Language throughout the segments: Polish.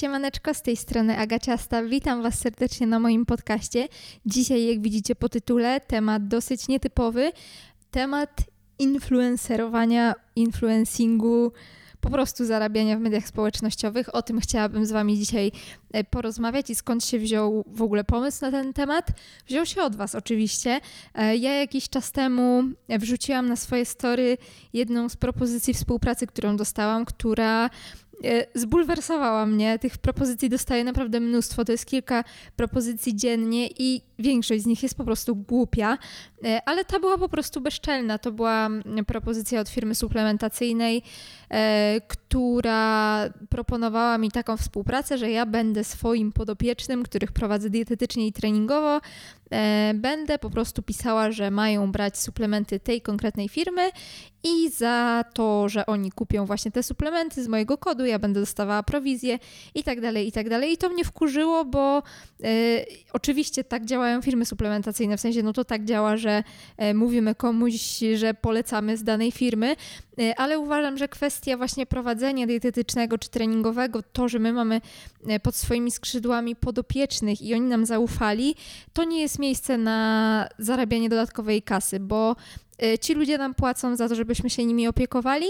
Siemaneczko, z tej strony Agaciasta. Witam Was serdecznie na moim podcaście. Dzisiaj, jak widzicie po tytule, temat dosyć nietypowy. Temat influencerowania, influencingu, po prostu zarabiania w mediach społecznościowych. O tym chciałabym z Wami dzisiaj e, porozmawiać i skąd się wziął w ogóle pomysł na ten temat. Wziął się od Was oczywiście. E, ja jakiś czas temu wrzuciłam na swoje story jedną z propozycji współpracy, którą dostałam, która E, zbulwersowała mnie. Tych propozycji dostaję naprawdę mnóstwo. To jest kilka propozycji dziennie i większość z nich jest po prostu głupia, e, ale ta była po prostu bezczelna. To była mm, propozycja od firmy suplementacyjnej, e, która proponowała mi taką współpracę, że ja będę swoim podopiecznym, których prowadzę dietetycznie i treningowo, będę po prostu pisała, że mają brać suplementy tej konkretnej firmy i za to, że oni kupią właśnie te suplementy z mojego kodu, ja będę dostawała prowizję i tak dalej, i tak dalej. I to mnie wkurzyło, bo e, oczywiście tak działają firmy suplementacyjne, w sensie no to tak działa, że e, mówimy komuś, że polecamy z danej firmy, e, ale uważam, że kwestia właśnie prowadzenia dietetycznego czy treningowego, to, że my mamy pod swoimi skrzydłami podopiecznych i oni nam zaufali, to nie jest miejsce na zarabianie dodatkowej kasy, bo Y, ci ludzie nam płacą za to, żebyśmy się nimi opiekowali,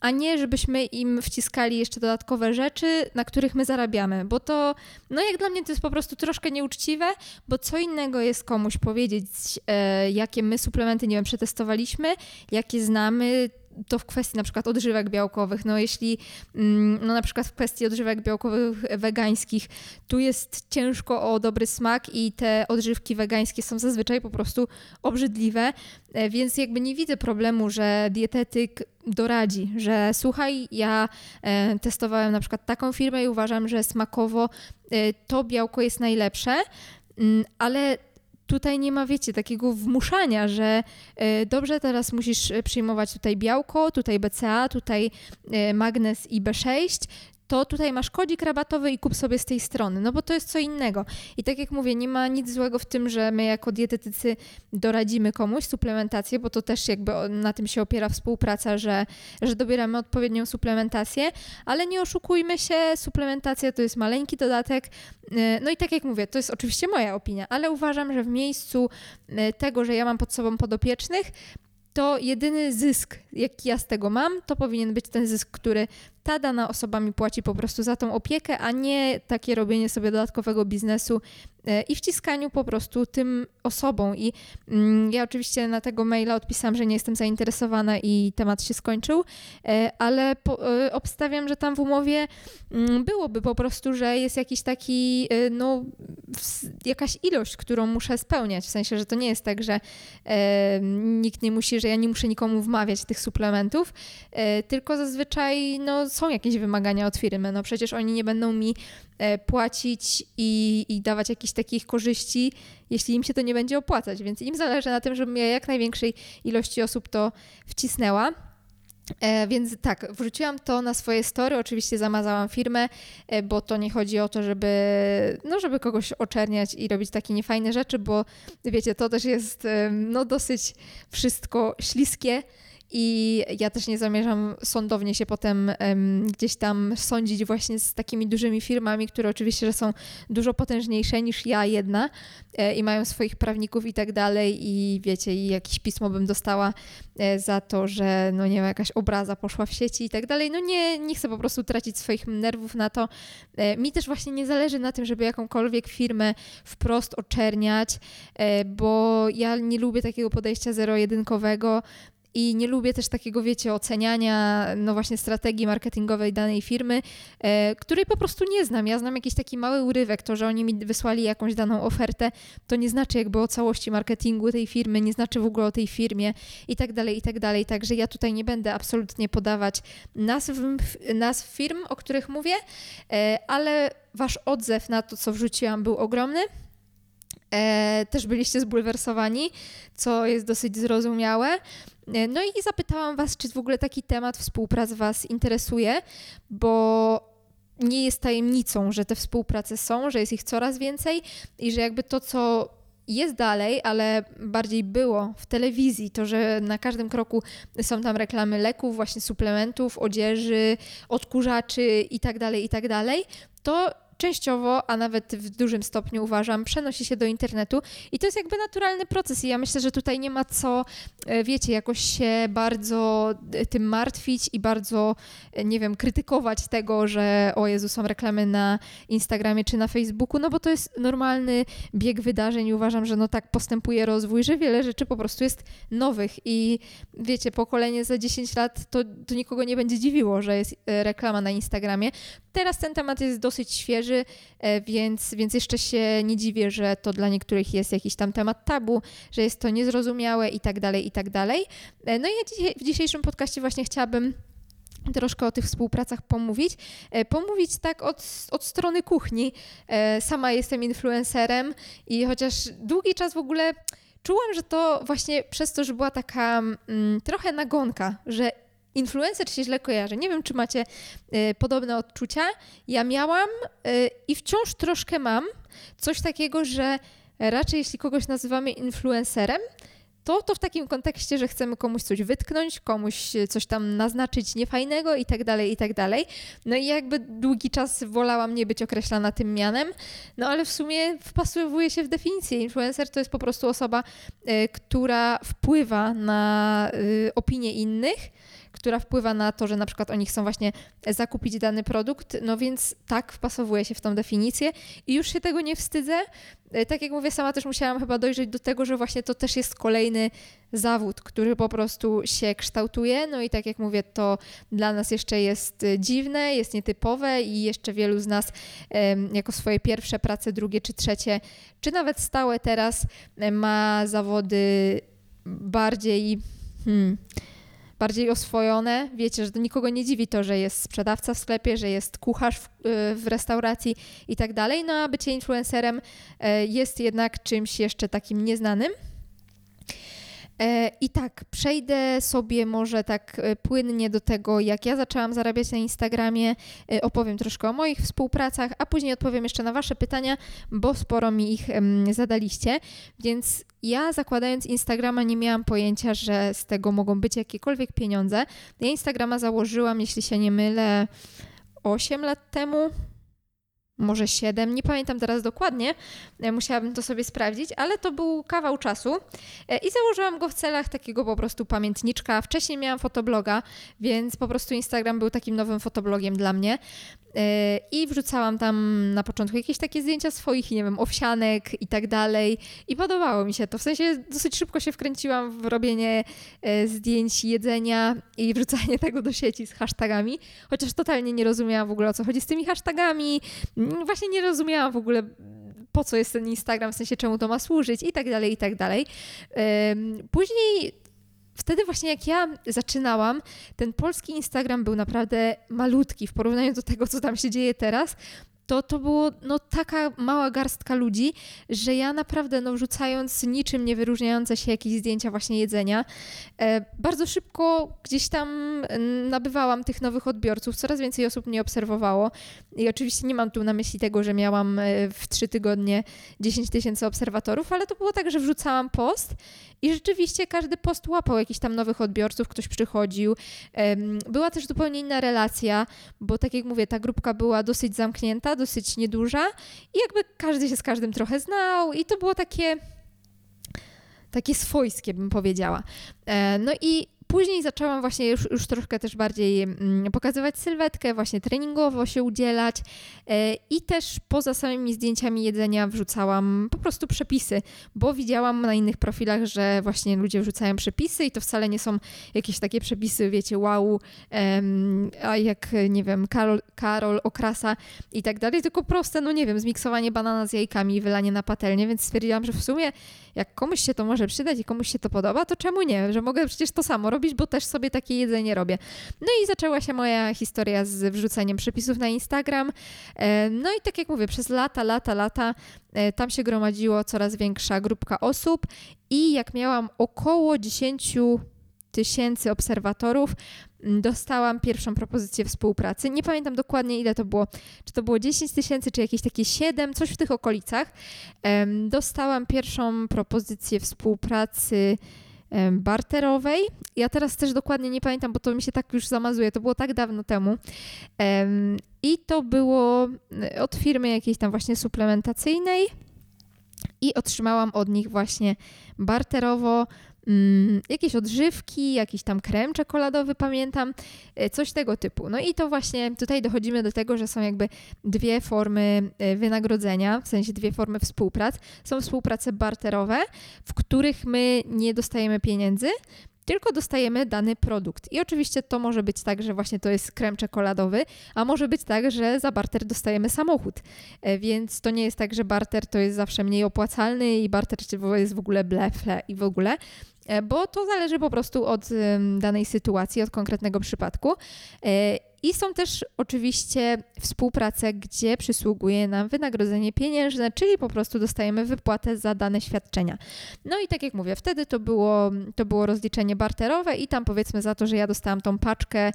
a nie żebyśmy im wciskali jeszcze dodatkowe rzeczy, na których my zarabiamy, bo to, no jak dla mnie to jest po prostu troszkę nieuczciwe, bo co innego jest komuś powiedzieć, e, jakie my suplementy, nie wiem, przetestowaliśmy, jakie znamy, to w kwestii na przykład odżywek białkowych. No jeśli mm, no na przykład w kwestii odżywek białkowych wegańskich tu jest ciężko o dobry smak i te odżywki wegańskie są zazwyczaj po prostu obrzydliwe, e, więc jakby nie widzę problemu, że dietetyk doradzi, że słuchaj, ja e, testowałem na przykład taką firmę i uważam, że smakowo e, to białko jest najlepsze, mm, ale tutaj nie ma, wiecie, takiego wmuszania, że y, dobrze, teraz musisz przyjmować tutaj białko, tutaj BCA, tutaj y, magnez i B6, to tutaj masz kodzik rabatowy i kup sobie z tej strony, no bo to jest co innego. I tak jak mówię, nie ma nic złego w tym, że my jako dietetycy doradzimy komuś suplementację, bo to też jakby na tym się opiera współpraca, że, że dobieramy odpowiednią suplementację, ale nie oszukujmy się, suplementacja to jest maleńki dodatek. Y, no i tak jak mówię, to jest oczywiście moja opinia, ale uważam, że w miejscu y, tego, że ja mam pod sobą podopiecznych, to jedyny zysk, jaki ja z tego mam, to powinien być ten zysk, który ta dana osoba mi płaci po prostu za tą opiekę, a nie takie robienie sobie dodatkowego biznesu i wciskaniu po prostu tym osobom. I mm, ja oczywiście na tego maila odpisałam, że nie jestem zainteresowana i temat się skończył, e, ale e, obstawiam, że tam w umowie mm, byłoby po prostu, że jest jakiś taki, no, jakaś ilość, którą muszę spełniać. W sensie, że to nie jest tak, że nikt nie musi, że ja nie muszę nikomu wmawiać tych suplementów, tylko zazwyczaj, no, są jakieś wymagania od firmy. No przecież oni nie będą mi e, płacić i, i dawać jakichś takich korzyści, jeśli im się to nie będzie opłacać. Więc im zależy na tym, żebym ja jak największej ilości osób to wcisnęła. E, więc tak, wrzuciłam to na swoje story, oczywiście zamazałam firmę, e, bo to nie chodzi o to, żeby, no, żeby kogoś oczerniać i robić takie niefajne rzeczy, bo wiecie, to też jest e, no, dosyć wszystko śliskie. I ja też nie zamierzam sądownie się potem um, gdzieś tam sądzić właśnie z takimi dużymi firmami, które oczywiście że są dużo potężniejsze niż ja jedna e, i mają swoich prawników i tak dalej i wiecie, i jakieś pismo bym dostała e, za to, że no nie wiem, jakaś obraza poszła w sieci i tak dalej. No nie, nie chcę po prostu tracić swoich nerwów na to. E, mi też właśnie nie zależy na tym, żeby jakąkolwiek firmę wprost oczerniać, e, bo ja nie lubię takiego podejścia zero-jedynkowego. I nie lubię też takiego, wiecie, oceniania, no właśnie, strategii marketingowej danej firmy, e, której po prostu nie znam. Ja znam jakiś taki mały urywek, to, że oni mi wysłali jakąś daną ofertę, to nie znaczy jakby o całości marketingu tej firmy, nie znaczy w ogóle o tej firmie i tak dalej, i tak dalej. Także ja tutaj nie będę absolutnie podawać nazw, nazw firm, o których mówię, e, ale wasz odzew na to, co wrzuciłam, był ogromny. E, też byliście zbulwersowani, co jest dosyć zrozumiałe. E, no i zapytałam Was, czy w ogóle taki temat współprac Was interesuje, bo nie jest tajemnicą, że te współprace są, że jest ich coraz więcej i że jakby to, co jest dalej, ale bardziej było w telewizji, to, że na każdym kroku są tam reklamy leków, właśnie suplementów, odzieży, odkurzaczy i tak dalej, i tak to częściowo, a nawet w dużym stopniu uważam, przenosi się do internetu i to jest jakby naturalny proces i ja myślę, że tutaj nie ma co, e, wiecie, jakoś się bardzo e, tym martwić i bardzo, e, nie wiem, krytykować tego, że o Jezu, są reklamy na Instagramie czy na Facebooku, no bo to jest normalny bieg wydarzeń i uważam, że no tak postępuje rozwój, że wiele rzeczy po prostu jest nowych i wiecie, pokolenie za 10 lat to, to nikogo nie będzie dziwiło, że jest reklama na Instagramie. Teraz ten temat jest dosyć świeży, E, więc, więc jeszcze się nie dziwię, że to dla niektórych jest jakiś tam temat tabu, że jest to niezrozumiałe i tak dalej, i tak dalej. E, no i ja w dzisiejszym podcaście właśnie chciałabym troszkę o tych współpracach pomówić. E, pomówić tak od, od strony kuchni. Sama jestem influencerem i chociaż długi czas w ogóle czułam, że to właśnie przez to, że była taka mm, trochę nagonka, że influencer się źle kojarzy. Nie wiem, czy macie y, podobne odczucia. Ja miałam y, i wciąż troszkę mam coś takiego, że raczej jeśli kogoś nazywamy influencerem, to, to w takim kontekście, że chcemy komuś coś wytknąć, komuś coś tam naznaczyć niefajnego i tak dalej, i tak dalej. No i jakby długi czas wolałam nie być określana tym mianem, no ale w sumie wpasowuje się w definicję. Influencer to jest po prostu osoba, y, która wpływa na y, opinie innych, która wpływa na to, że na przykład oni chcą właśnie zakupić dany produkt, no więc tak, wpasowuje się w tą definicję i już się tego nie wstydzę. E, tak jak mówię, sama też musiałam chyba dojrzeć do tego, że właśnie to też jest kolejny zawód, który po prostu się kształtuje. No i tak jak mówię, to dla nas jeszcze jest e, dziwne, jest nietypowe i jeszcze wielu z nas jako swoje pierwsze prace, drugie czy trzecie, czy nawet stałe teraz e, ma zawody bardziej. Hmm, bardziej oswojone. Wiecie, że to nikogo nie dziwi to, że jest sprzedawca w sklepie, że jest kucharz w, y, w restauracji i tak dalej. No a bycie influencerem y, jest jednak czymś jeszcze takim nieznanym. E, I tak, przejdę sobie może tak e, płynnie do tego, jak ja zaczęłam zarabiać na Instagramie. E, opowiem troszkę o moich współpracach, a później odpowiem jeszcze na Wasze pytania, bo sporo mi ich zadaliście. Więc ja zakładając Instagrama nie miałam pojęcia, że z tego mogą być jakiekolwiek pieniądze. Ja Instagrama założyłam, jeśli się nie mylę, 8 lat temu, może 7, nie pamiętam teraz dokładnie, e, musiałabym to sobie sprawdzić, ale to był kawał czasu e, i założyłam go w celach takiego po prostu pamiętniczka. Wcześniej miałam fotobloga, więc po prostu Instagram był takim nowym fotoblogiem dla mnie. E, I wrzucałam tam na początku jakieś takie zdjęcia swoich, nie wiem, owsianek i tak dalej. I podobało mi się to. W sensie dosyć szybko się wkręciłam w robienie zdjęć jedzenia i wrzucanie tego do sieci z hashtagami. Chociaż totalnie nie rozumiałam w ogóle o co chodzi z tymi hashtagami. Mm, właśnie nie rozumiałam w ogóle po co jest ten Instagram, w sensie czemu to ma służyć i tak dalej, i tak dalej. Później wtedy właśnie jak ja zaczynałam, ten polski Instagram był naprawdę malutki w porównaniu do tego, co tam się dzieje teraz to to było no, taka mała garstka ludzi, że ja naprawdę no, wrzucając niczym nie wyróżniające się jakieś zdjęcia właśnie jedzenia, e, bardzo szybko gdzieś tam nabywałam tych nowych odbiorców, coraz więcej osób mnie obserwowało i oczywiście nie mam tu na myśli tego, że miałam e, w trzy tygodnie 10 tysięcy obserwatorów, ale to było tak, że wrzucałam post i rzeczywiście każdy post łapał jakichś tam nowych odbiorców, ktoś przychodził. Była też zupełnie inna relacja, bo tak jak mówię, ta grupka była dosyć zamknięta, dosyć nieduża i jakby każdy się z każdym trochę znał i to było takie takie swojskie, bym powiedziała. E, no i Później zaczęłam właśnie już, już troszkę też bardziej mm, pokazywać sylwetkę, właśnie treningowo się udzielać e, i też poza samymi zdjęciami jedzenia wrzucałam po prostu przepisy, bo widziałam na innych profilach, że właśnie ludzie wrzucają przepisy i to wcale nie są jakieś takie przepisy, wiecie, wow, a jak, nie wiem, Karol, Karol Okrasa i tak dalej, tylko proste, no nie wiem, zmiksowanie banana z jajkami i wylanie na patelnię, więc stwierdziłam, że w sumie jak komuś się to może przydać i komuś się to podoba, to czemu nie, że mogę przecież to samo robić, bo też sobie takie jedzenie robię. No i zaczęła się moja historia z wrzuceniem przepisów na Instagram. E, no i tak jak mówię, przez lata, lata, lata e, tam się gromadziło coraz większa grupka osób i jak miałam około 10 tysięcy obserwatorów, dostałam pierwszą propozycję współpracy. Nie pamiętam dokładnie ile to było, czy to było 10 tysięcy, czy jakieś takie 7, coś w tych okolicach. Dostałam pierwszą propozycję współpracy barterowej. Ja teraz też dokładnie nie pamiętam, bo to mi się tak już zamazuje. To było tak dawno temu. I to było e, od firmy jakiejś tam właśnie suplementacyjnej. I otrzymałam od nich właśnie barterowo mm, jakieś odżywki, jakiś tam krem czekoladowy, pamiętam, e, coś tego typu. No i to właśnie tutaj dochodzimy do tego, że są jakby dwie formy e, wynagrodzenia, w sensie dwie formy współprac. Są współprace barterowe, w których my nie dostajemy pieniędzy, tylko dostajemy dany produkt. I oczywiście to może być tak, że właśnie to jest krem czekoladowy, a może być tak, że za barter dostajemy samochód. E, więc to nie jest tak, że barter to jest zawsze mniej opłacalny i barter jest w ogóle blefle i w ogóle. E, bo to zależy po prostu od danej sytuacji, od konkretnego przypadku. E, I są też oczywiście współprace, gdzie przysługuje nam wynagrodzenie pieniężne, czyli po prostu dostajemy wypłatę za dane świadczenia. No i tak jak mówię, wtedy to było, to było rozliczenie barterowe i tam powiedzmy za to, że ja dostałam tą paczkę,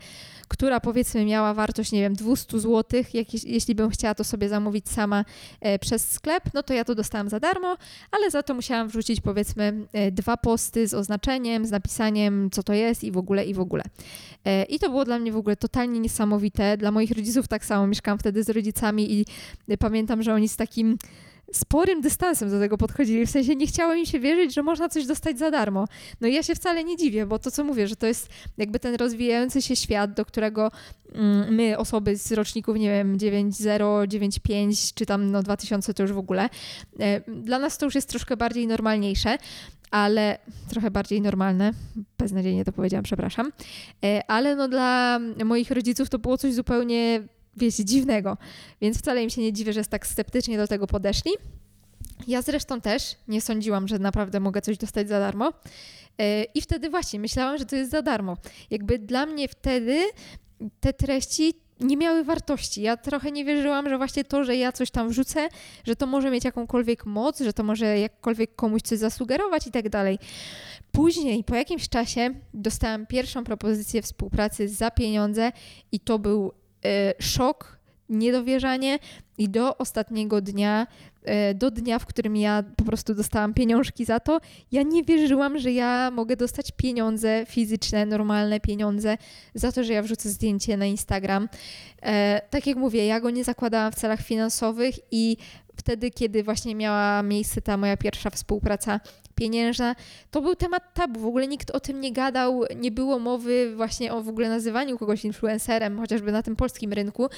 która powiedzmy miała wartość, nie wiem, 200 zł, jak, jeśli bym chciała to sobie zamówić sama e, przez sklep, no to ja to dostałam za darmo, ale za to musiałam wrzucić powiedzmy dwa posty z oznaczeniem, z napisaniem, co to jest i w ogóle, i w ogóle. E, I to było dla mnie w ogóle totalnie niesamowite. Dla moich rodziców tak samo. Mieszkałam wtedy z rodzicami i pamiętam, że oni z takim sporym dystansem do tego podchodzili. W sensie nie chciało mi się wierzyć, że można coś dostać za darmo. No i ja się wcale nie dziwię, bo to co mówię, że to jest jakby ten rozwijający się świat, do którego mm, my, osoby z roczników, nie wiem, 9.0, 9.5 czy tam no 2000 to już w ogóle, e, dla nas to już jest troszkę bardziej normalniejsze ale trochę bardziej normalne. Beznadziejnie to powiedziałam, przepraszam. E, ale no dla moich rodziców to było coś zupełnie, wiecie, dziwnego. Więc wcale im się nie dziwię, że tak sceptycznie do tego podeszli. Ja zresztą też nie sądziłam, że naprawdę mogę coś dostać za darmo. E, I wtedy właśnie myślałam, że to jest za darmo. Jakby dla mnie wtedy te treści nie miały wartości. Ja trochę nie wierzyłam, że właśnie to, że ja coś tam wrzucę, że to może mieć jakąkolwiek moc, że to może jakkolwiek komuś coś zasugerować i tak dalej. Później, po jakimś czasie, dostałam pierwszą propozycję współpracy za pieniądze i to był y, szok, niedowierzanie i do ostatniego dnia E, do dnia, w którym ja po prostu dostałam pieniążki za to, ja nie wierzyłam, że ja mogę dostać pieniądze fizyczne, normalne pieniądze za to, że ja wrzucę zdjęcie na Instagram. E, tak jak mówię, ja go nie zakładałam w celach finansowych i wtedy, kiedy właśnie miała miejsce ta moja pierwsza współpraca pieniężna, to był temat tabu. W ogóle nikt o tym nie gadał, nie było mowy właśnie o w ogóle nazywaniu kogoś influencerem, chociażby na tym polskim rynku.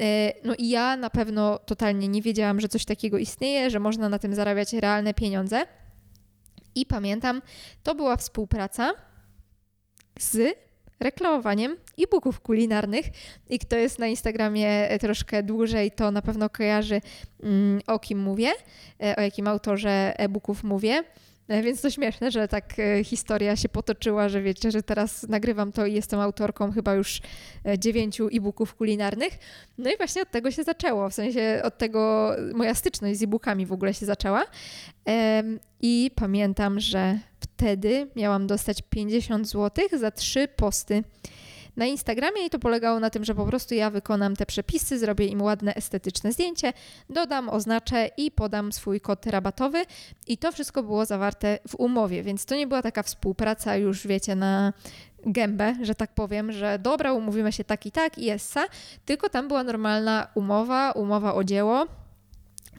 E, no i ja na pewno totalnie nie wiedziałam, że coś takiego istnieje, że można na tym zarabiać realne pieniądze. I pamiętam, to była współpraca z reklamowaniem e-booków kulinarnych i kto jest na Instagramie troszkę dłużej, to na pewno kojarzy mm, o kim mówię, e, o jakim autorze e-booków mówię. E, więc to śmieszne, że tak e, historia się potoczyła, że wiecie, że teraz nagrywam to i jestem autorką chyba już dziewięciu e-booków kulinarnych. No i właśnie od tego się zaczęło, w sensie od tego moja styczność z e-bookami w ogóle się zaczęła. I pamiętam, że wtedy miałam dostać 50 zł za trzy posty na Instagramie i to polegało na tym, że po prostu ja wykonam te przepisy, zrobię im ładne, estetyczne zdjęcie, dodam, oznaczę i podam swój kod rabatowy. I to wszystko było zawarte w umowie, więc to nie była taka współpraca już, wiecie, na gębę, że tak powiem, że dobra, umówimy się tak i tak i jest tylko tam była normalna umowa, umowa o dzieło,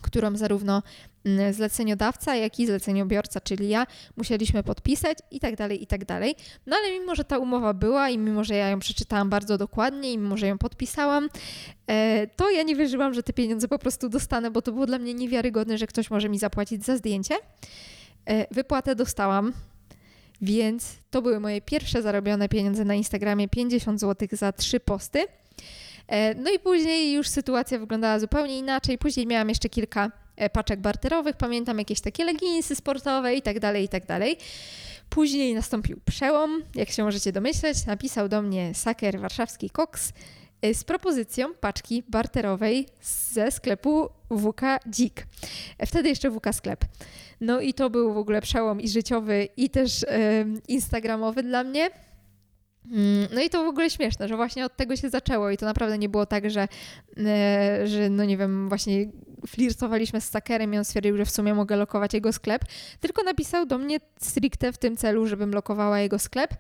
którą zarówno zleceniodawca, jak i zleceniobiorca, czyli ja, musieliśmy podpisać i tak dalej, i tak dalej. No ale mimo, że ta umowa była i mimo, że ja ją przeczytałam bardzo dokładnie i mimo, że ją podpisałam, e, to ja nie wierzyłam, że te pieniądze po prostu dostanę, bo to było dla mnie niewiarygodne, że ktoś może mi zapłacić za zdjęcie. E, wypłatę dostałam, więc to były moje pierwsze zarobione pieniądze na Instagramie 50 zł za trzy posty. E, no i później już sytuacja wyglądała zupełnie inaczej. Później miałam jeszcze kilka paczek barterowych, pamiętam jakieś takie leginsy sportowe i tak dalej, i tak dalej. Później nastąpił przełom, jak się możecie domyśleć, napisał do mnie Saker Warszawski Cox e, z propozycją paczki barterowej ze sklepu WK Dzik. Wtedy jeszcze WK Sklep. No i to był w ogóle przełom i życiowy, i też instagramowy dla mnie. Mm, no i to w ogóle śmieszne, że właśnie od tego się zaczęło i to naprawdę nie było tak, że, e, że no nie wiem, właśnie flirtowaliśmy z Sakerem i on stwierdził, że w sumie mogę lokować jego sklep, tylko napisał do mnie stricte w tym celu, żebym lokowała jego sklep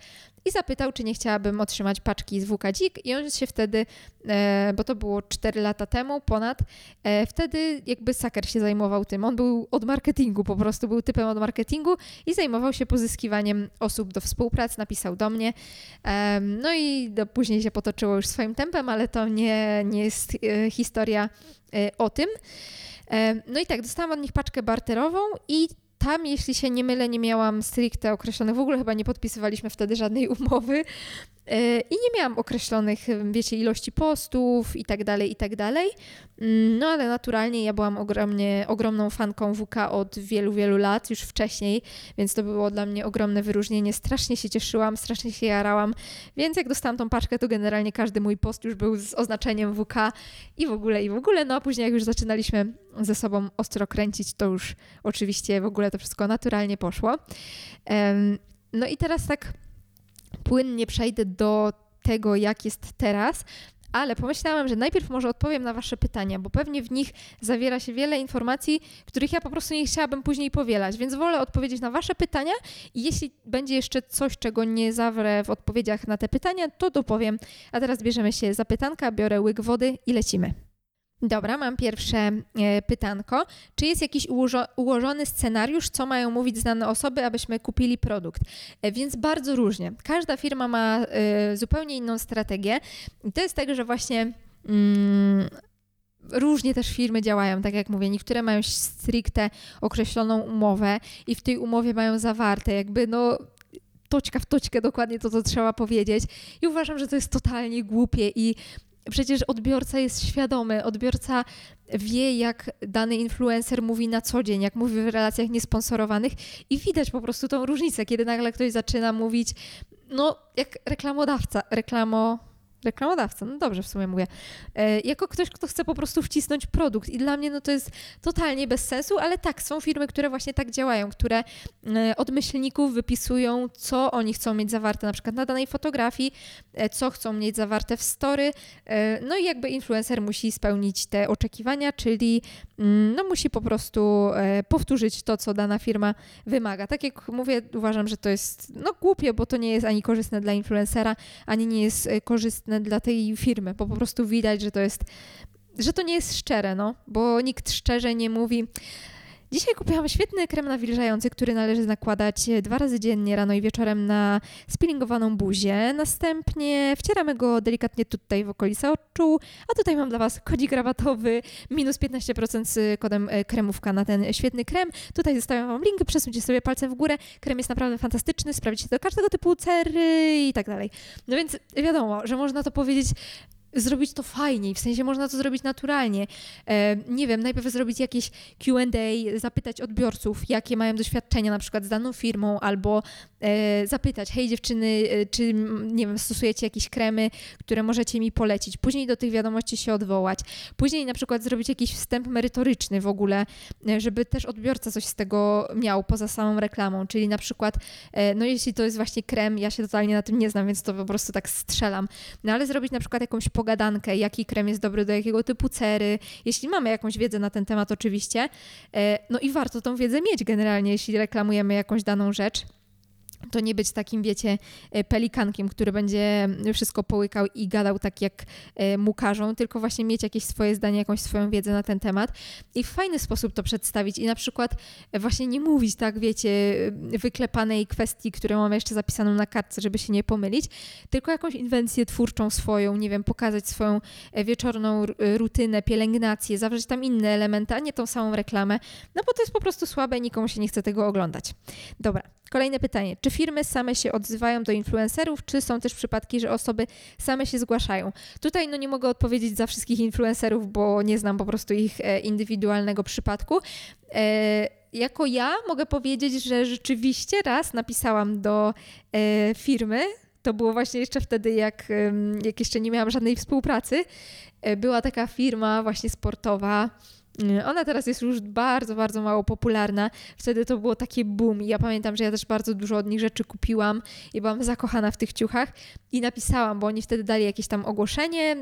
i zapytał, czy nie chciałabym otrzymać paczki z WKDzik i on się wtedy, e, bo to było 4 lata temu ponad, e, wtedy jakby Saker się zajmował tym. On był od marketingu, po prostu był typem od marketingu i zajmował się pozyskiwaniem osób do współpracy, napisał do mnie. No i później się potoczyło już swoim tempem, ale to nie, nie jest e, historia o tym. E, no i tak, dostałam od nich paczkę barterową i tam, jeśli się nie mylę, nie miałam stricte określonych, w ogóle chyba nie podpisywaliśmy wtedy żadnej umowy, I nie miałam określonych, wiecie, ilości postów i tak dalej, i tak dalej. Mm, no ale naturalnie ja byłam ogromnie, ogromną fanką WK od wielu, wielu lat, już wcześniej, więc to było dla mnie ogromne wyróżnienie. Strasznie się cieszyłam, strasznie się jarałam, więc jak dostałam tą paczkę, to generalnie każdy mój post już był z oznaczeniem WK i w ogóle, i w ogóle. No a później jak już zaczynaliśmy ze sobą ostro kręcić, to już oczywiście w ogóle to wszystko naturalnie poszło. No i teraz tak płynnie przejdę do tego, jak jest teraz, ale pomyślałam, że najpierw może odpowiem na Wasze pytania, bo pewnie w nich zawiera się wiele informacji, których ja po prostu nie chciałabym później powielać, więc wolę odpowiedzieć na Wasze pytania i jeśli będzie jeszcze coś, czego nie zawrę w odpowiedziach na te pytania, to dopowiem. A teraz bierzemy się za pytanka, biorę łyk wody i lecimy. Dobra, mam pierwsze e, pytanko. Czy jest jakiś ułożo ułożony scenariusz, co mają mówić znane osoby, abyśmy kupili produkt? E, więc bardzo różnie. Każda firma ma e, zupełnie inną strategię. I to jest tak, że właśnie. Mm, różnie też firmy działają, tak jak mówię, niektóre mają stricte określoną umowę i w tej umowie mają zawarte jakby no toczka w toczkę dokładnie to, co trzeba powiedzieć. I uważam, że to jest totalnie głupie i przecież odbiorca jest świadomy, odbiorca wie, jak dany influencer mówi na co dzień, jak mówi w relacjach niesponsorowanych i widać po prostu tą różnicę, kiedy nagle ktoś zaczyna mówić, no jak reklamodawca, reklamo reklamodawca, no dobrze w sumie mówię, e, jako ktoś, kto chce po prostu wcisnąć produkt. I dla mnie no to jest totalnie bez sensu, ale tak, są firmy, które właśnie tak działają, które e, od myślników wypisują, co oni chcą mieć zawarte na przykład na danej fotografii, e, co chcą mieć zawarte w story, no i jakby influencer musi spełnić te oczekiwania, czyli mm, no musi po prostu powtórzyć to, co dana firma wymaga. Tak jak mówię, uważam, że to jest no głupie, bo to nie jest ani korzystne dla influencera, ani nie jest korzystne dla tej firmy, bo po prostu widać, że to jest, że to nie jest szczere, no, bo nikt szczerze nie mówi. Dzisiaj kupiłam świetny krem nawilżający, który należy nakładać dwa razy dziennie, rano i wieczorem na spillingowaną buzię. Następnie wcieramy go delikatnie tutaj w okolice oczu, a tutaj mam dla Was kodzik rabatowy, minus 15% z kodem e, kremówka na ten świetny krem. Tutaj zostawiam Wam link, przesuńcie sobie palcem w górę. Krem jest naprawdę fantastyczny, sprawdzicie do każdego typu cery i tak dalej. No więc wiadomo, że można to powiedzieć zrobić to fajniej, w sensie można to zrobić naturalnie. E, nie wiem, najpierw zrobić jakieś QA, zapytać odbiorców, jakie mają doświadczenia na przykład z daną firmą, albo e, zapytać, hej dziewczyny, e, czy nie wiem, stosujecie jakieś kremy, które możecie mi polecić. Później do tych wiadomości się odwołać. Później na przykład zrobić jakiś wstęp merytoryczny w ogóle, żeby też odbiorca coś z tego miał poza samą reklamą, czyli na przykład, no jeśli to jest właśnie krem, ja się totalnie na tym nie znam, więc to po prostu tak strzelam, no ale zrobić na przykład jakąś pogadankę, jaki krem jest dobry do jakiego typu cery, jeśli mamy jakąś wiedzę na ten temat oczywiście. E, no i warto tą wiedzę mieć generalnie, jeśli reklamujemy jakąś daną rzecz to nie być takim, wiecie, e, pelikankiem, który będzie wszystko połykał i gadał tak, jak e, mu każą, tylko właśnie mieć jakieś swoje zdanie, jakąś swoją wiedzę na ten temat i w fajny sposób to przedstawić i na przykład właśnie nie mówić tak, wiecie, wyklepanej kwestii, którą mamy jeszcze zapisaną na kartce, żeby się nie pomylić, tylko jakąś inwencję twórczą swoją, nie wiem, pokazać swoją e, wieczorną rutynę, pielęgnację, zawrzeć tam inne elementy, a nie tą samą reklamę, no bo to jest po prostu słabe, nikomu się nie chce tego oglądać. Dobra, kolejne pytanie. Czy firmy same się odzywają do influencerów, czy są też przypadki, że osoby same się zgłaszają? Tutaj no nie mogę odpowiedzieć za wszystkich influencerów, bo nie znam po prostu ich e, indywidualnego przypadku. E, jako ja mogę powiedzieć, że rzeczywiście raz napisałam do e, firmy, to było właśnie jeszcze wtedy, jak, jak jeszcze nie miałam żadnej współpracy. Była taka firma właśnie sportowa, ona teraz jest już bardzo, bardzo mało popularna. Wtedy to było takie boom. I ja pamiętam, że ja też bardzo dużo od nich rzeczy kupiłam i byłam zakochana w tych ciuchach i napisałam, bo oni wtedy dali jakieś tam ogłoszenie,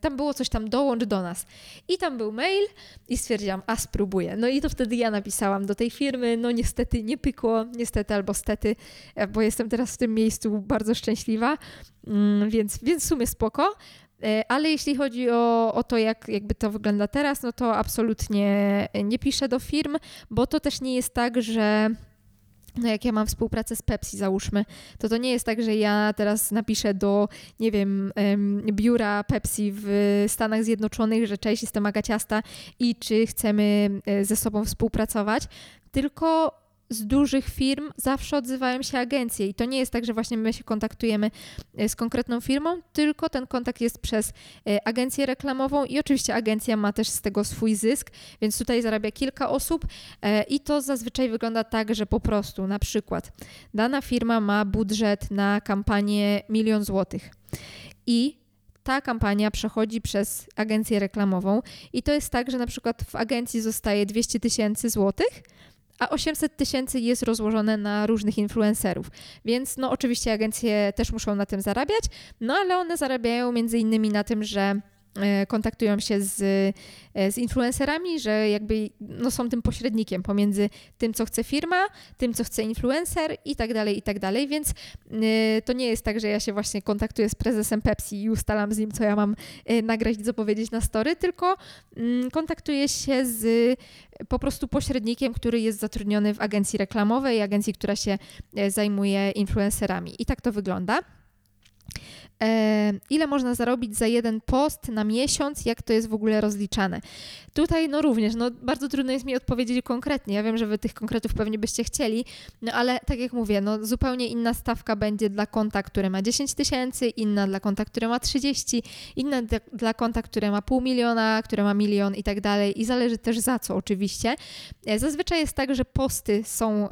tam było coś tam dołącz do nas. I tam był mail i stwierdziłam, a spróbuję. No i to wtedy ja napisałam do tej firmy, no niestety nie pykło, niestety albo stety, e, bo jestem teraz w tym miejscu bardzo szczęśliwa, mm, więc, więc w sumie spoko. E, ale jeśli chodzi o, o to, jak jakby to wygląda teraz, no to absolutnie nie piszę do firm, bo to też nie jest tak, że no jak ja mam współpracę z Pepsi, załóżmy, to to nie jest tak, że ja teraz napiszę do, nie wiem, biura Pepsi w Stanach Zjednoczonych, że cześć, jestem Agaciasta i czy chcemy e, ze sobą współpracować, tylko z dużych firm zawsze odzywają się agencje. I to nie jest tak, że właśnie my się kontaktujemy e, z konkretną firmą, tylko ten kontakt jest przez e, agencję reklamową i oczywiście agencja ma też z tego swój zysk, więc tutaj zarabia kilka osób e, i to zazwyczaj wygląda tak, że po prostu na przykład dana firma ma budżet na kampanię milion złotych. I ta kampania przechodzi przez agencję reklamową i to jest tak, że na przykład w agencji zostaje 200 tysięcy złotych, a 800 tysięcy jest rozłożone na różnych influencerów. Więc no oczywiście agencje też muszą na tym zarabiać, no ale one zarabiają między innymi na tym, że kontaktują się z, e, z influencerami, że jakby no, są tym pośrednikiem pomiędzy tym, co chce firma, tym, co chce influencer i tak dalej, i tak dalej, więc e, to nie jest tak, że ja się właśnie kontaktuję z prezesem Pepsi i ustalam z nim, co ja mam nagrać co powiedzieć na story, tylko mm, kontaktuję się z po prostu pośrednikiem, który jest zatrudniony w agencji reklamowej, agencji, która się zajmuje influencerami. I tak to wygląda. E, ile można zarobić za jeden post na miesiąc, jak to jest w ogóle rozliczane. Tutaj no również, no bardzo trudno jest mi odpowiedzieć konkretnie. Ja wiem, że wy tych konkretów pewnie byście chcieli, no ale tak jak mówię, no zupełnie inna stawka będzie dla konta, które ma 10 tysięcy, inna dla konta, które ma 30, inna dla, dla konta, które ma pół miliona, które ma milion i tak dalej i zależy też za co oczywiście. E, zazwyczaj jest tak, że posty są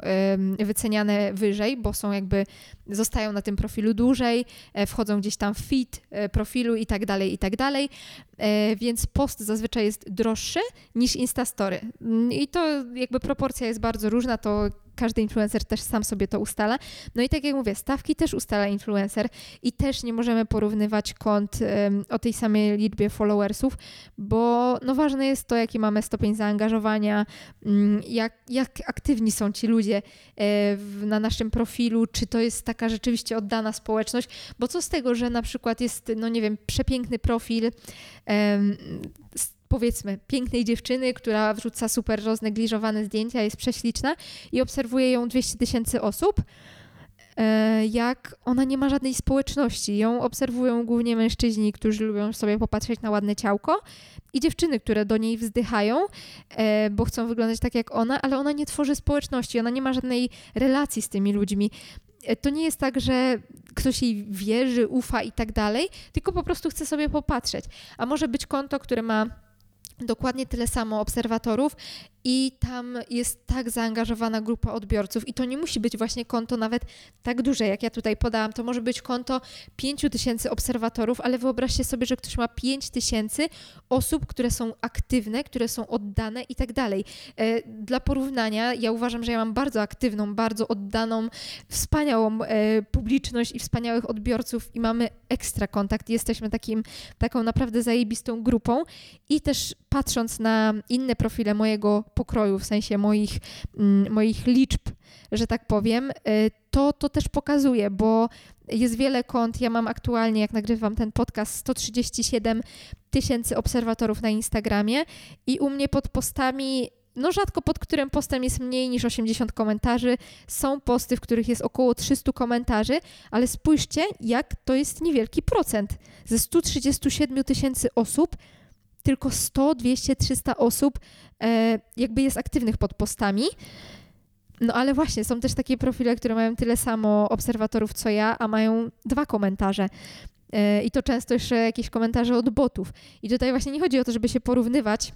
wyceniane wyżej, bo są jakby, zostają na tym profilu dłużej, e, wchodzą gdzieś tam w feed profilu i tak dalej, i tak dalej, więc post zazwyczaj jest droższy niż Instastory. Mm, I to jakby proporcja jest bardzo różna, to każdy influencer też sam sobie to ustala. No i tak jak mówię, stawki też ustala influencer i też nie możemy porównywać kont um, o tej samej liczbie followersów, bo no ważne jest to, jaki mamy stopień zaangażowania, um, jak, jak aktywni są ci ludzie e, w, na naszym profilu, czy to jest taka rzeczywiście oddana społeczność, bo co z tego, że na przykład jest, no nie wiem, przepiękny profil, um, powiedzmy pięknej dziewczyny, która wrzuca super roznegliżowane zdjęcia, jest prześliczna i obserwuje ją 200 tysięcy osób, e, jak ona nie ma żadnej społeczności. Ją obserwują głównie mężczyźni, którzy lubią sobie popatrzeć na ładne ciałko i dziewczyny, które do niej wzdychają, e, bo chcą wyglądać tak jak ona, ale ona nie tworzy społeczności, ona nie ma żadnej relacji z tymi ludźmi e, to nie jest tak, że ktoś jej wierzy, ufa i tak dalej, tylko po prostu chce sobie popatrzeć. A może być konto, które ma dokładnie tyle samo obserwatorów i tam jest tak zaangażowana grupa odbiorców i to nie musi być właśnie konto nawet tak duże, jak ja tutaj podałam, to może być konto 5000 obserwatorów, ale wyobraźcie sobie, że ktoś ma 5000 osób, które są aktywne, które są oddane i tak dalej. E, dla porównania, ja uważam, że ja mam bardzo aktywną, bardzo oddaną, wspaniałą e, publiczność i wspaniałych odbiorców i mamy ekstra kontakt. Jesteśmy takim, taką naprawdę zajebistą grupą i też patrząc na inne profile mojego pokroju, w sensie moich, mm, moich liczb, że tak powiem, y, to to też pokazuje, bo jest wiele kont. Ja mam aktualnie, jak nagrywam ten podcast, 137 tysięcy obserwatorów na Instagramie i u mnie pod postami no rzadko pod którym postem jest mniej niż 80 komentarzy. Są posty, w których jest około 300 komentarzy, ale spójrzcie, jak to jest niewielki procent. Ze 137 tysięcy osób tylko 100, 200, 300 osób e, jakby jest aktywnych pod postami. No ale właśnie, są też takie profile, które mają tyle samo obserwatorów co ja, a mają dwa komentarze. E, I to często jeszcze jakieś komentarze od botów. I tutaj właśnie nie chodzi o to, żeby się porównywać,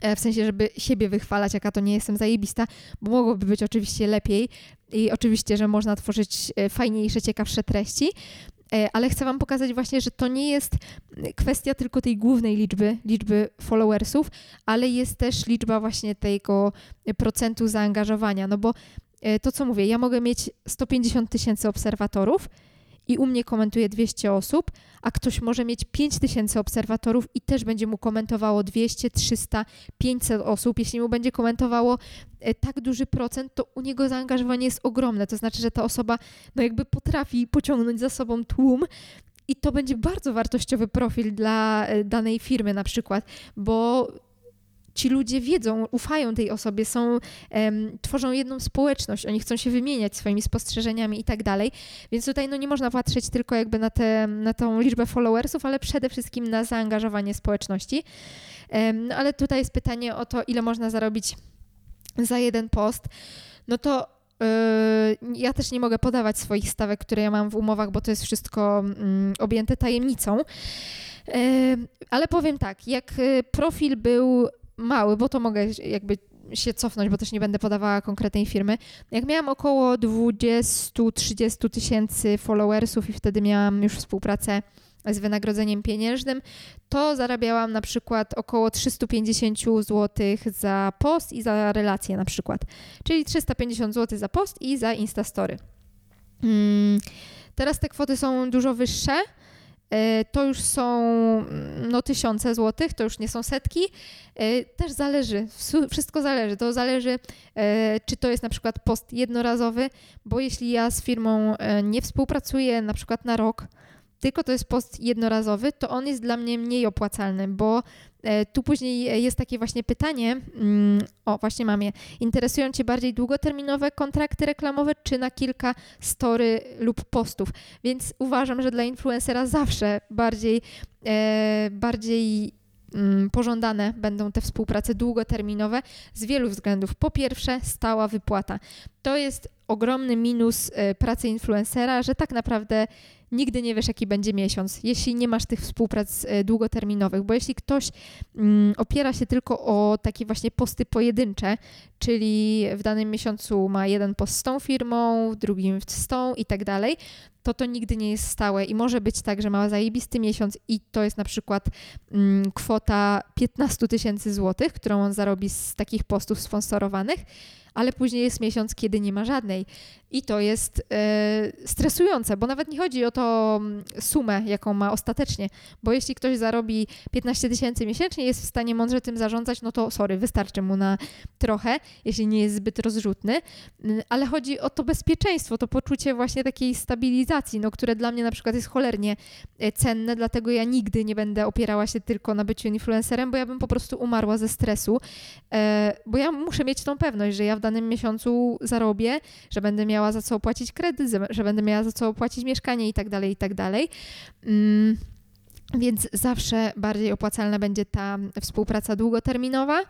e, w sensie, żeby siebie wychwalać, jaka to nie jestem zajebista, bo mogłoby być oczywiście lepiej i oczywiście, że można tworzyć fajniejsze, ciekawsze treści, e, ale chcę Wam pokazać właśnie, że to nie jest kwestia tylko tej głównej liczby, liczby followersów, ale jest też liczba właśnie tego procentu zaangażowania, no bo e, to co mówię, ja mogę mieć 150 tysięcy obserwatorów, i u mnie komentuje 200 osób, a ktoś może mieć 5000 obserwatorów i też będzie mu komentowało 200, 300, 500 osób. Jeśli mu będzie komentowało e, tak duży procent, to u niego zaangażowanie jest ogromne. To znaczy, że ta osoba no jakby potrafi pociągnąć za sobą tłum i to będzie bardzo wartościowy profil dla e, danej firmy na przykład, bo ci ludzie wiedzą, ufają tej osobie, są, tworzą jedną społeczność, oni chcą się wymieniać swoimi spostrzeżeniami i tak dalej. Więc tutaj no, nie można patrzeć tylko jakby na, te, na tą liczbę followersów, ale przede wszystkim na zaangażowanie społeczności. No, ale tutaj jest pytanie o to, ile można zarobić za jeden post. No to yy, ja też nie mogę podawać swoich stawek, które ja mam w umowach, bo to jest wszystko yy, objęte tajemnicą. Yy, ale powiem tak, jak y, profil był mały, bo to mogę jakby się cofnąć, bo też nie będę podawała konkretnej firmy. Jak miałam około 20-30 tysięcy followersów i wtedy miałam już współpracę z wynagrodzeniem pieniężnym, to zarabiałam na przykład około 350 zł za post i za relację na przykład. Czyli 350 zł za post i za Instastory. Hmm. Teraz te kwoty są dużo wyższe, to już są mm, no, tysiące złotych, to już nie są setki. E, też zależy, wszystko zależy. To zależy, e, czy to jest na przykład post jednorazowy, bo jeśli ja z firmą nie współpracuję na przykład na rok, tylko to jest post jednorazowy, to on jest dla mnie mniej opłacalny, bo e, tu później jest takie właśnie pytanie, mm, o właśnie mam je, interesują Cię bardziej długoterminowe kontrakty reklamowe, czy na kilka story lub postów? Więc uważam, że dla influencera zawsze bardziej, e, bardziej mm, pożądane będą te współprace długoterminowe z wielu względów. Po pierwsze, stała wypłata. To jest ogromny minus e, pracy influencera, że tak naprawdę nigdy nie wiesz, jaki będzie miesiąc, jeśli nie masz tych współprac e, długoterminowych, bo jeśli ktoś mm, opiera się tylko o takie właśnie posty pojedyncze, czyli w danym miesiącu ma jeden post z tą firmą, w drugim z tą i tak dalej, to to nigdy nie jest stałe. I może być tak, że ma zajebisty miesiąc i to jest na przykład mm, kwota 15 tysięcy złotych, którą on zarobi z takich postów sponsorowanych, ale później jest miesiąc, kiedy nie ma żadnej. I to jest e, stresujące, bo nawet nie chodzi o to mm, sumę, jaką ma ostatecznie, bo jeśli ktoś zarobi 15 tysięcy miesięcznie, jest w stanie mądrze tym zarządzać, no to sorry, wystarczy mu na trochę, jeśli nie jest zbyt rozrzutny, mm, ale chodzi o to bezpieczeństwo, to poczucie właśnie takiej stabilizacji, no, które dla mnie na przykład jest cholernie e, cenne, dlatego ja nigdy nie będę opierała się tylko na byciu influencerem, bo ja bym po prostu umarła ze stresu, e, bo ja muszę mieć tą pewność, że ja w danym miesiącu zarobię, że będę miała za co opłacić kredyt, że będę miała za co opłacić mieszkanie i tak dalej, i tak dalej. Mm, więc zawsze bardziej opłacalna będzie ta współpraca długoterminowa.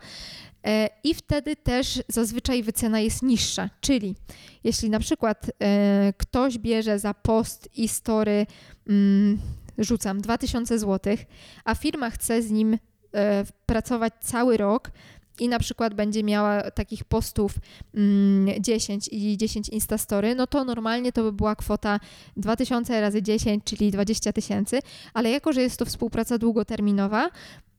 E, I wtedy też zazwyczaj wycena jest niższa. Czyli jeśli na przykład e, ktoś bierze za post i story, mm, rzucam 2000 zł, a firma chce z nim e, pracować cały rok, i na przykład będzie miała takich postów 10 mm, i 10 Instastory, no to normalnie to by była kwota 2000 razy 10, czyli 20 tysięcy, ale jako, że jest to współpraca długoterminowa,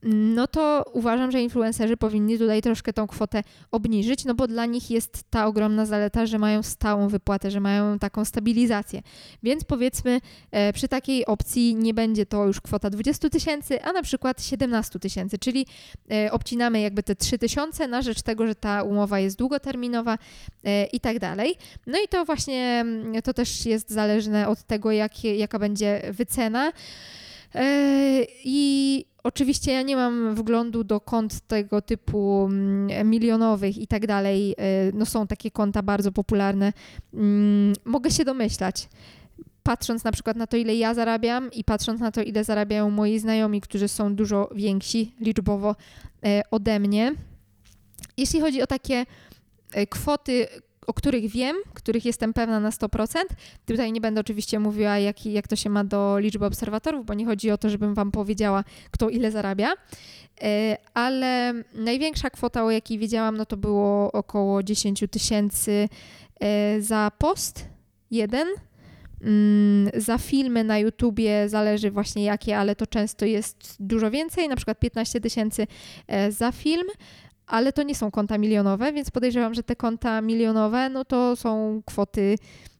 no to uważam, że influencerzy powinni tutaj troszkę tą kwotę obniżyć, no bo dla nich jest ta ogromna zaleta, że mają stałą wypłatę, że mają taką stabilizację. Więc powiedzmy, e, przy takiej opcji nie będzie to już kwota 20 tysięcy, a na przykład 17 tysięcy, czyli e, obcinamy jakby te 3 tysiące na rzecz tego, że ta umowa jest długoterminowa e, i tak dalej. No i to właśnie, mm, to też jest zależne od tego, jak, jaka będzie wycena. I Oczywiście ja nie mam wglądu do kont tego typu mm, milionowych i tak dalej. E, no są takie konta bardzo popularne. Mm, mogę się domyślać. Patrząc na przykład na to, ile ja zarabiam i patrząc na to, ile zarabiają moi znajomi, którzy są dużo więksi liczbowo e, ode mnie. Jeśli chodzi o takie e, kwoty, o których wiem, których jestem pewna na 100%. Tutaj nie będę oczywiście mówiła, jak, jak to się ma do liczby obserwatorów, bo nie chodzi o to, żebym Wam powiedziała, kto ile zarabia. E, ale największa kwota, o jakiej wiedziałam, no to było około 10 tysięcy e, za post jeden Mm, za filmy na YouTubie zależy właśnie jakie, ale to często jest dużo więcej, na przykład 15 tysięcy e, za film, ale to nie są konta milionowe, więc podejrzewam, że te konta milionowe, no to są kwoty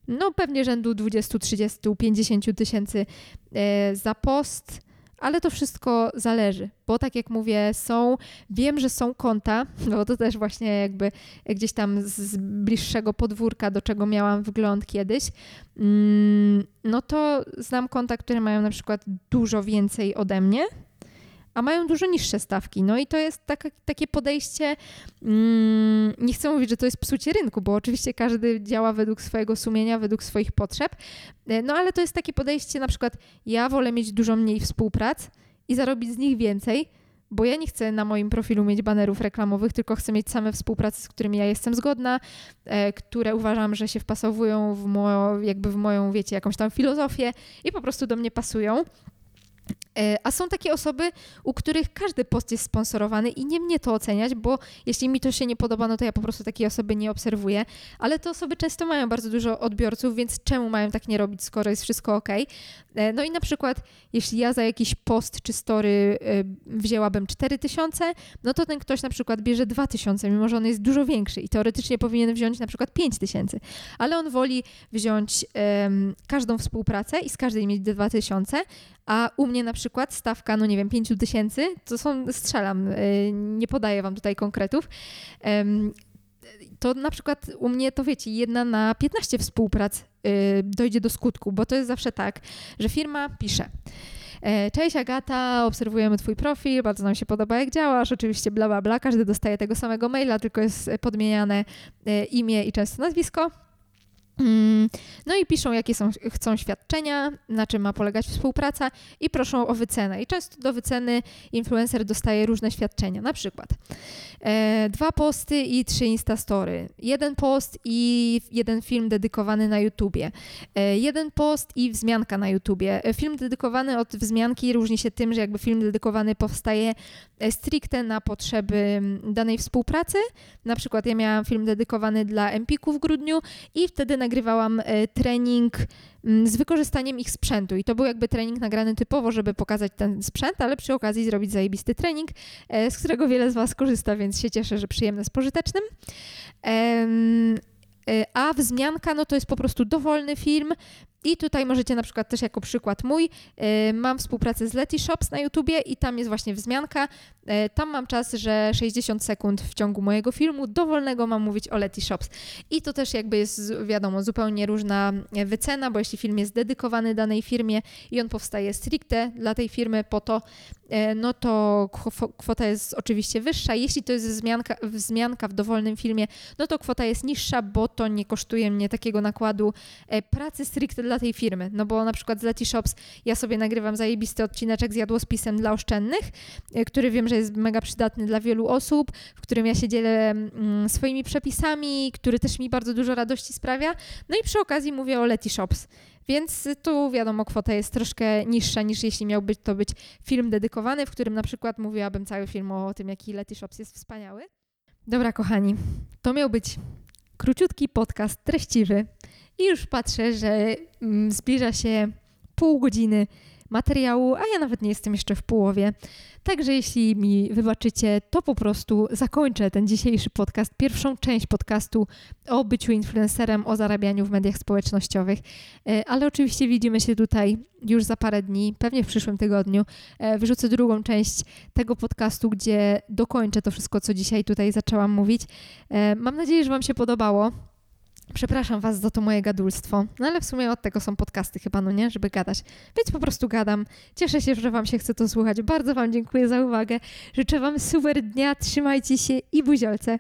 no pewnie rzędu 20, 30, 50 tysięcy e, za post, ale to wszystko zależy, bo tak jak mówię, są, wiem, że są konta, no to też właśnie jakby gdzieś tam z bliższego podwórka, do czego miałam wgląd kiedyś, mm, no to znam konta, które mają na przykład dużo więcej ode mnie, a mają dużo niższe stawki. No i to jest taka, takie podejście, mm, nie chcę mówić, że to jest psucie rynku, bo oczywiście każdy działa według swojego sumienia, według swoich potrzeb, e, no ale to jest takie podejście, na przykład ja wolę mieć dużo mniej współprac i zarobić z nich więcej, bo ja nie chcę na moim profilu mieć banerów reklamowych, tylko chcę mieć same współpracy, z którymi ja jestem zgodna, e, które uważam, że się wpasowują w, moją, jakby w moją, wiecie, jakąś tam filozofię i po prostu do mnie pasują. E, a są takie osoby, u których każdy post jest sponsorowany i nie mnie to oceniać, bo jeśli mi to się nie podoba, no to ja po prostu takiej osoby nie obserwuję. Ale te osoby często mają bardzo dużo odbiorców, więc czemu mają tak nie robić, skoro jest wszystko ok? E, no i na przykład, jeśli ja za jakiś post czy story e, wzięłabym 4000, no to ten ktoś na przykład bierze 2000, mimo że on jest dużo większy i teoretycznie powinien wziąć na przykład 5000, ale on woli wziąć um, każdą współpracę i z każdej mieć 2000, a u mnie na przykład stawka, no nie wiem, 5 tysięcy, to są, strzelam, y, nie podaję wam tutaj konkretów, to na przykład u mnie to wiecie, jedna na 15 współprac y, dojdzie do skutku, bo to jest zawsze tak, że firma pisze. E, cześć Agata, obserwujemy Twój profil, bardzo nam się podoba jak działasz, oczywiście bla bla bla, każdy dostaje tego samego maila, tylko jest podmieniane e, imię i często nazwisko. Mm, no i piszą, jakie są, chcą świadczenia, na czym ma polegać współpraca i proszą o wycenę. I często do wyceny influencer dostaje różne świadczenia, na przykład e, dwa posty i trzy instastory, jeden post i jeden film dedykowany na YouTubie, e, jeden post i wzmianka na YouTubie. E, film dedykowany od wzmianki różni się tym, że jakby film dedykowany powstaje e, stricte na potrzeby danej współpracy. Na przykład ja miałam film dedykowany dla Empiku w grudniu i wtedy na nagrywałam e, trening mm, z wykorzystaniem ich sprzętu. I to był jakby trening nagrany typowo, żeby pokazać ten sprzęt, ale przy okazji zrobić zajebisty trening, e, z którego wiele z Was korzysta, więc się cieszę, że przyjemny z pożytecznym. E, a wzmianka, no to jest po prostu dowolny film, i tutaj możecie na przykład też jako przykład mój, y, mam współpracę z Leti Shops na YouTubie i tam jest właśnie wzmianka. Y, tam mam czas, że 60 sekund w ciągu mojego filmu dowolnego mam mówić o Leti Shops. I to też jakby jest, wiadomo, zupełnie różna wycena, bo jeśli film jest dedykowany danej firmie i on powstaje stricte dla tej firmy po to, no to kwota jest oczywiście wyższa. Jeśli to jest wzmianka, wzmianka w dowolnym filmie, no to kwota jest niższa, bo to nie kosztuje mnie takiego nakładu pracy stricte dla tej firmy. No bo na przykład z Leti Shops ja sobie nagrywam zajebisty odcineczek z jadłospisem dla oszczędnych, e, który wiem, że jest mega przydatny dla wielu osób, w którym ja się dzielę mm, swoimi przepisami, który też mi bardzo dużo radości sprawia. No i przy okazji mówię o Leti Shops. Więc tu wiadomo, kwota jest troszkę niższa niż jeśli miałby to być film dedykowany, w którym na przykład mówiłabym cały film o tym, jaki Leti Shops jest wspaniały. Dobra, kochani, to miał być króciutki podcast treściwy. I już patrzę, że mm, zbliża się pół godziny materiału, a ja nawet nie jestem jeszcze w połowie. Także jeśli mi wybaczycie, to po prostu zakończę ten dzisiejszy podcast, pierwszą część podcastu o byciu influencerem, o zarabianiu w mediach społecznościowych. E, ale oczywiście widzimy się tutaj już za parę dni, pewnie w przyszłym tygodniu. E, wyrzucę drugą część tego podcastu, gdzie dokończę to wszystko, co dzisiaj tutaj zaczęłam mówić. E, mam nadzieję, że Wam się podobało. Przepraszam Was za to moje gadulstwo, no ale w sumie od tego są podcasty chyba, no nie, żeby gadać. Więc po prostu gadam. Cieszę się, że Wam się chce to słuchać. Bardzo Wam dziękuję za uwagę. Życzę Wam super dnia, trzymajcie się i buziolce.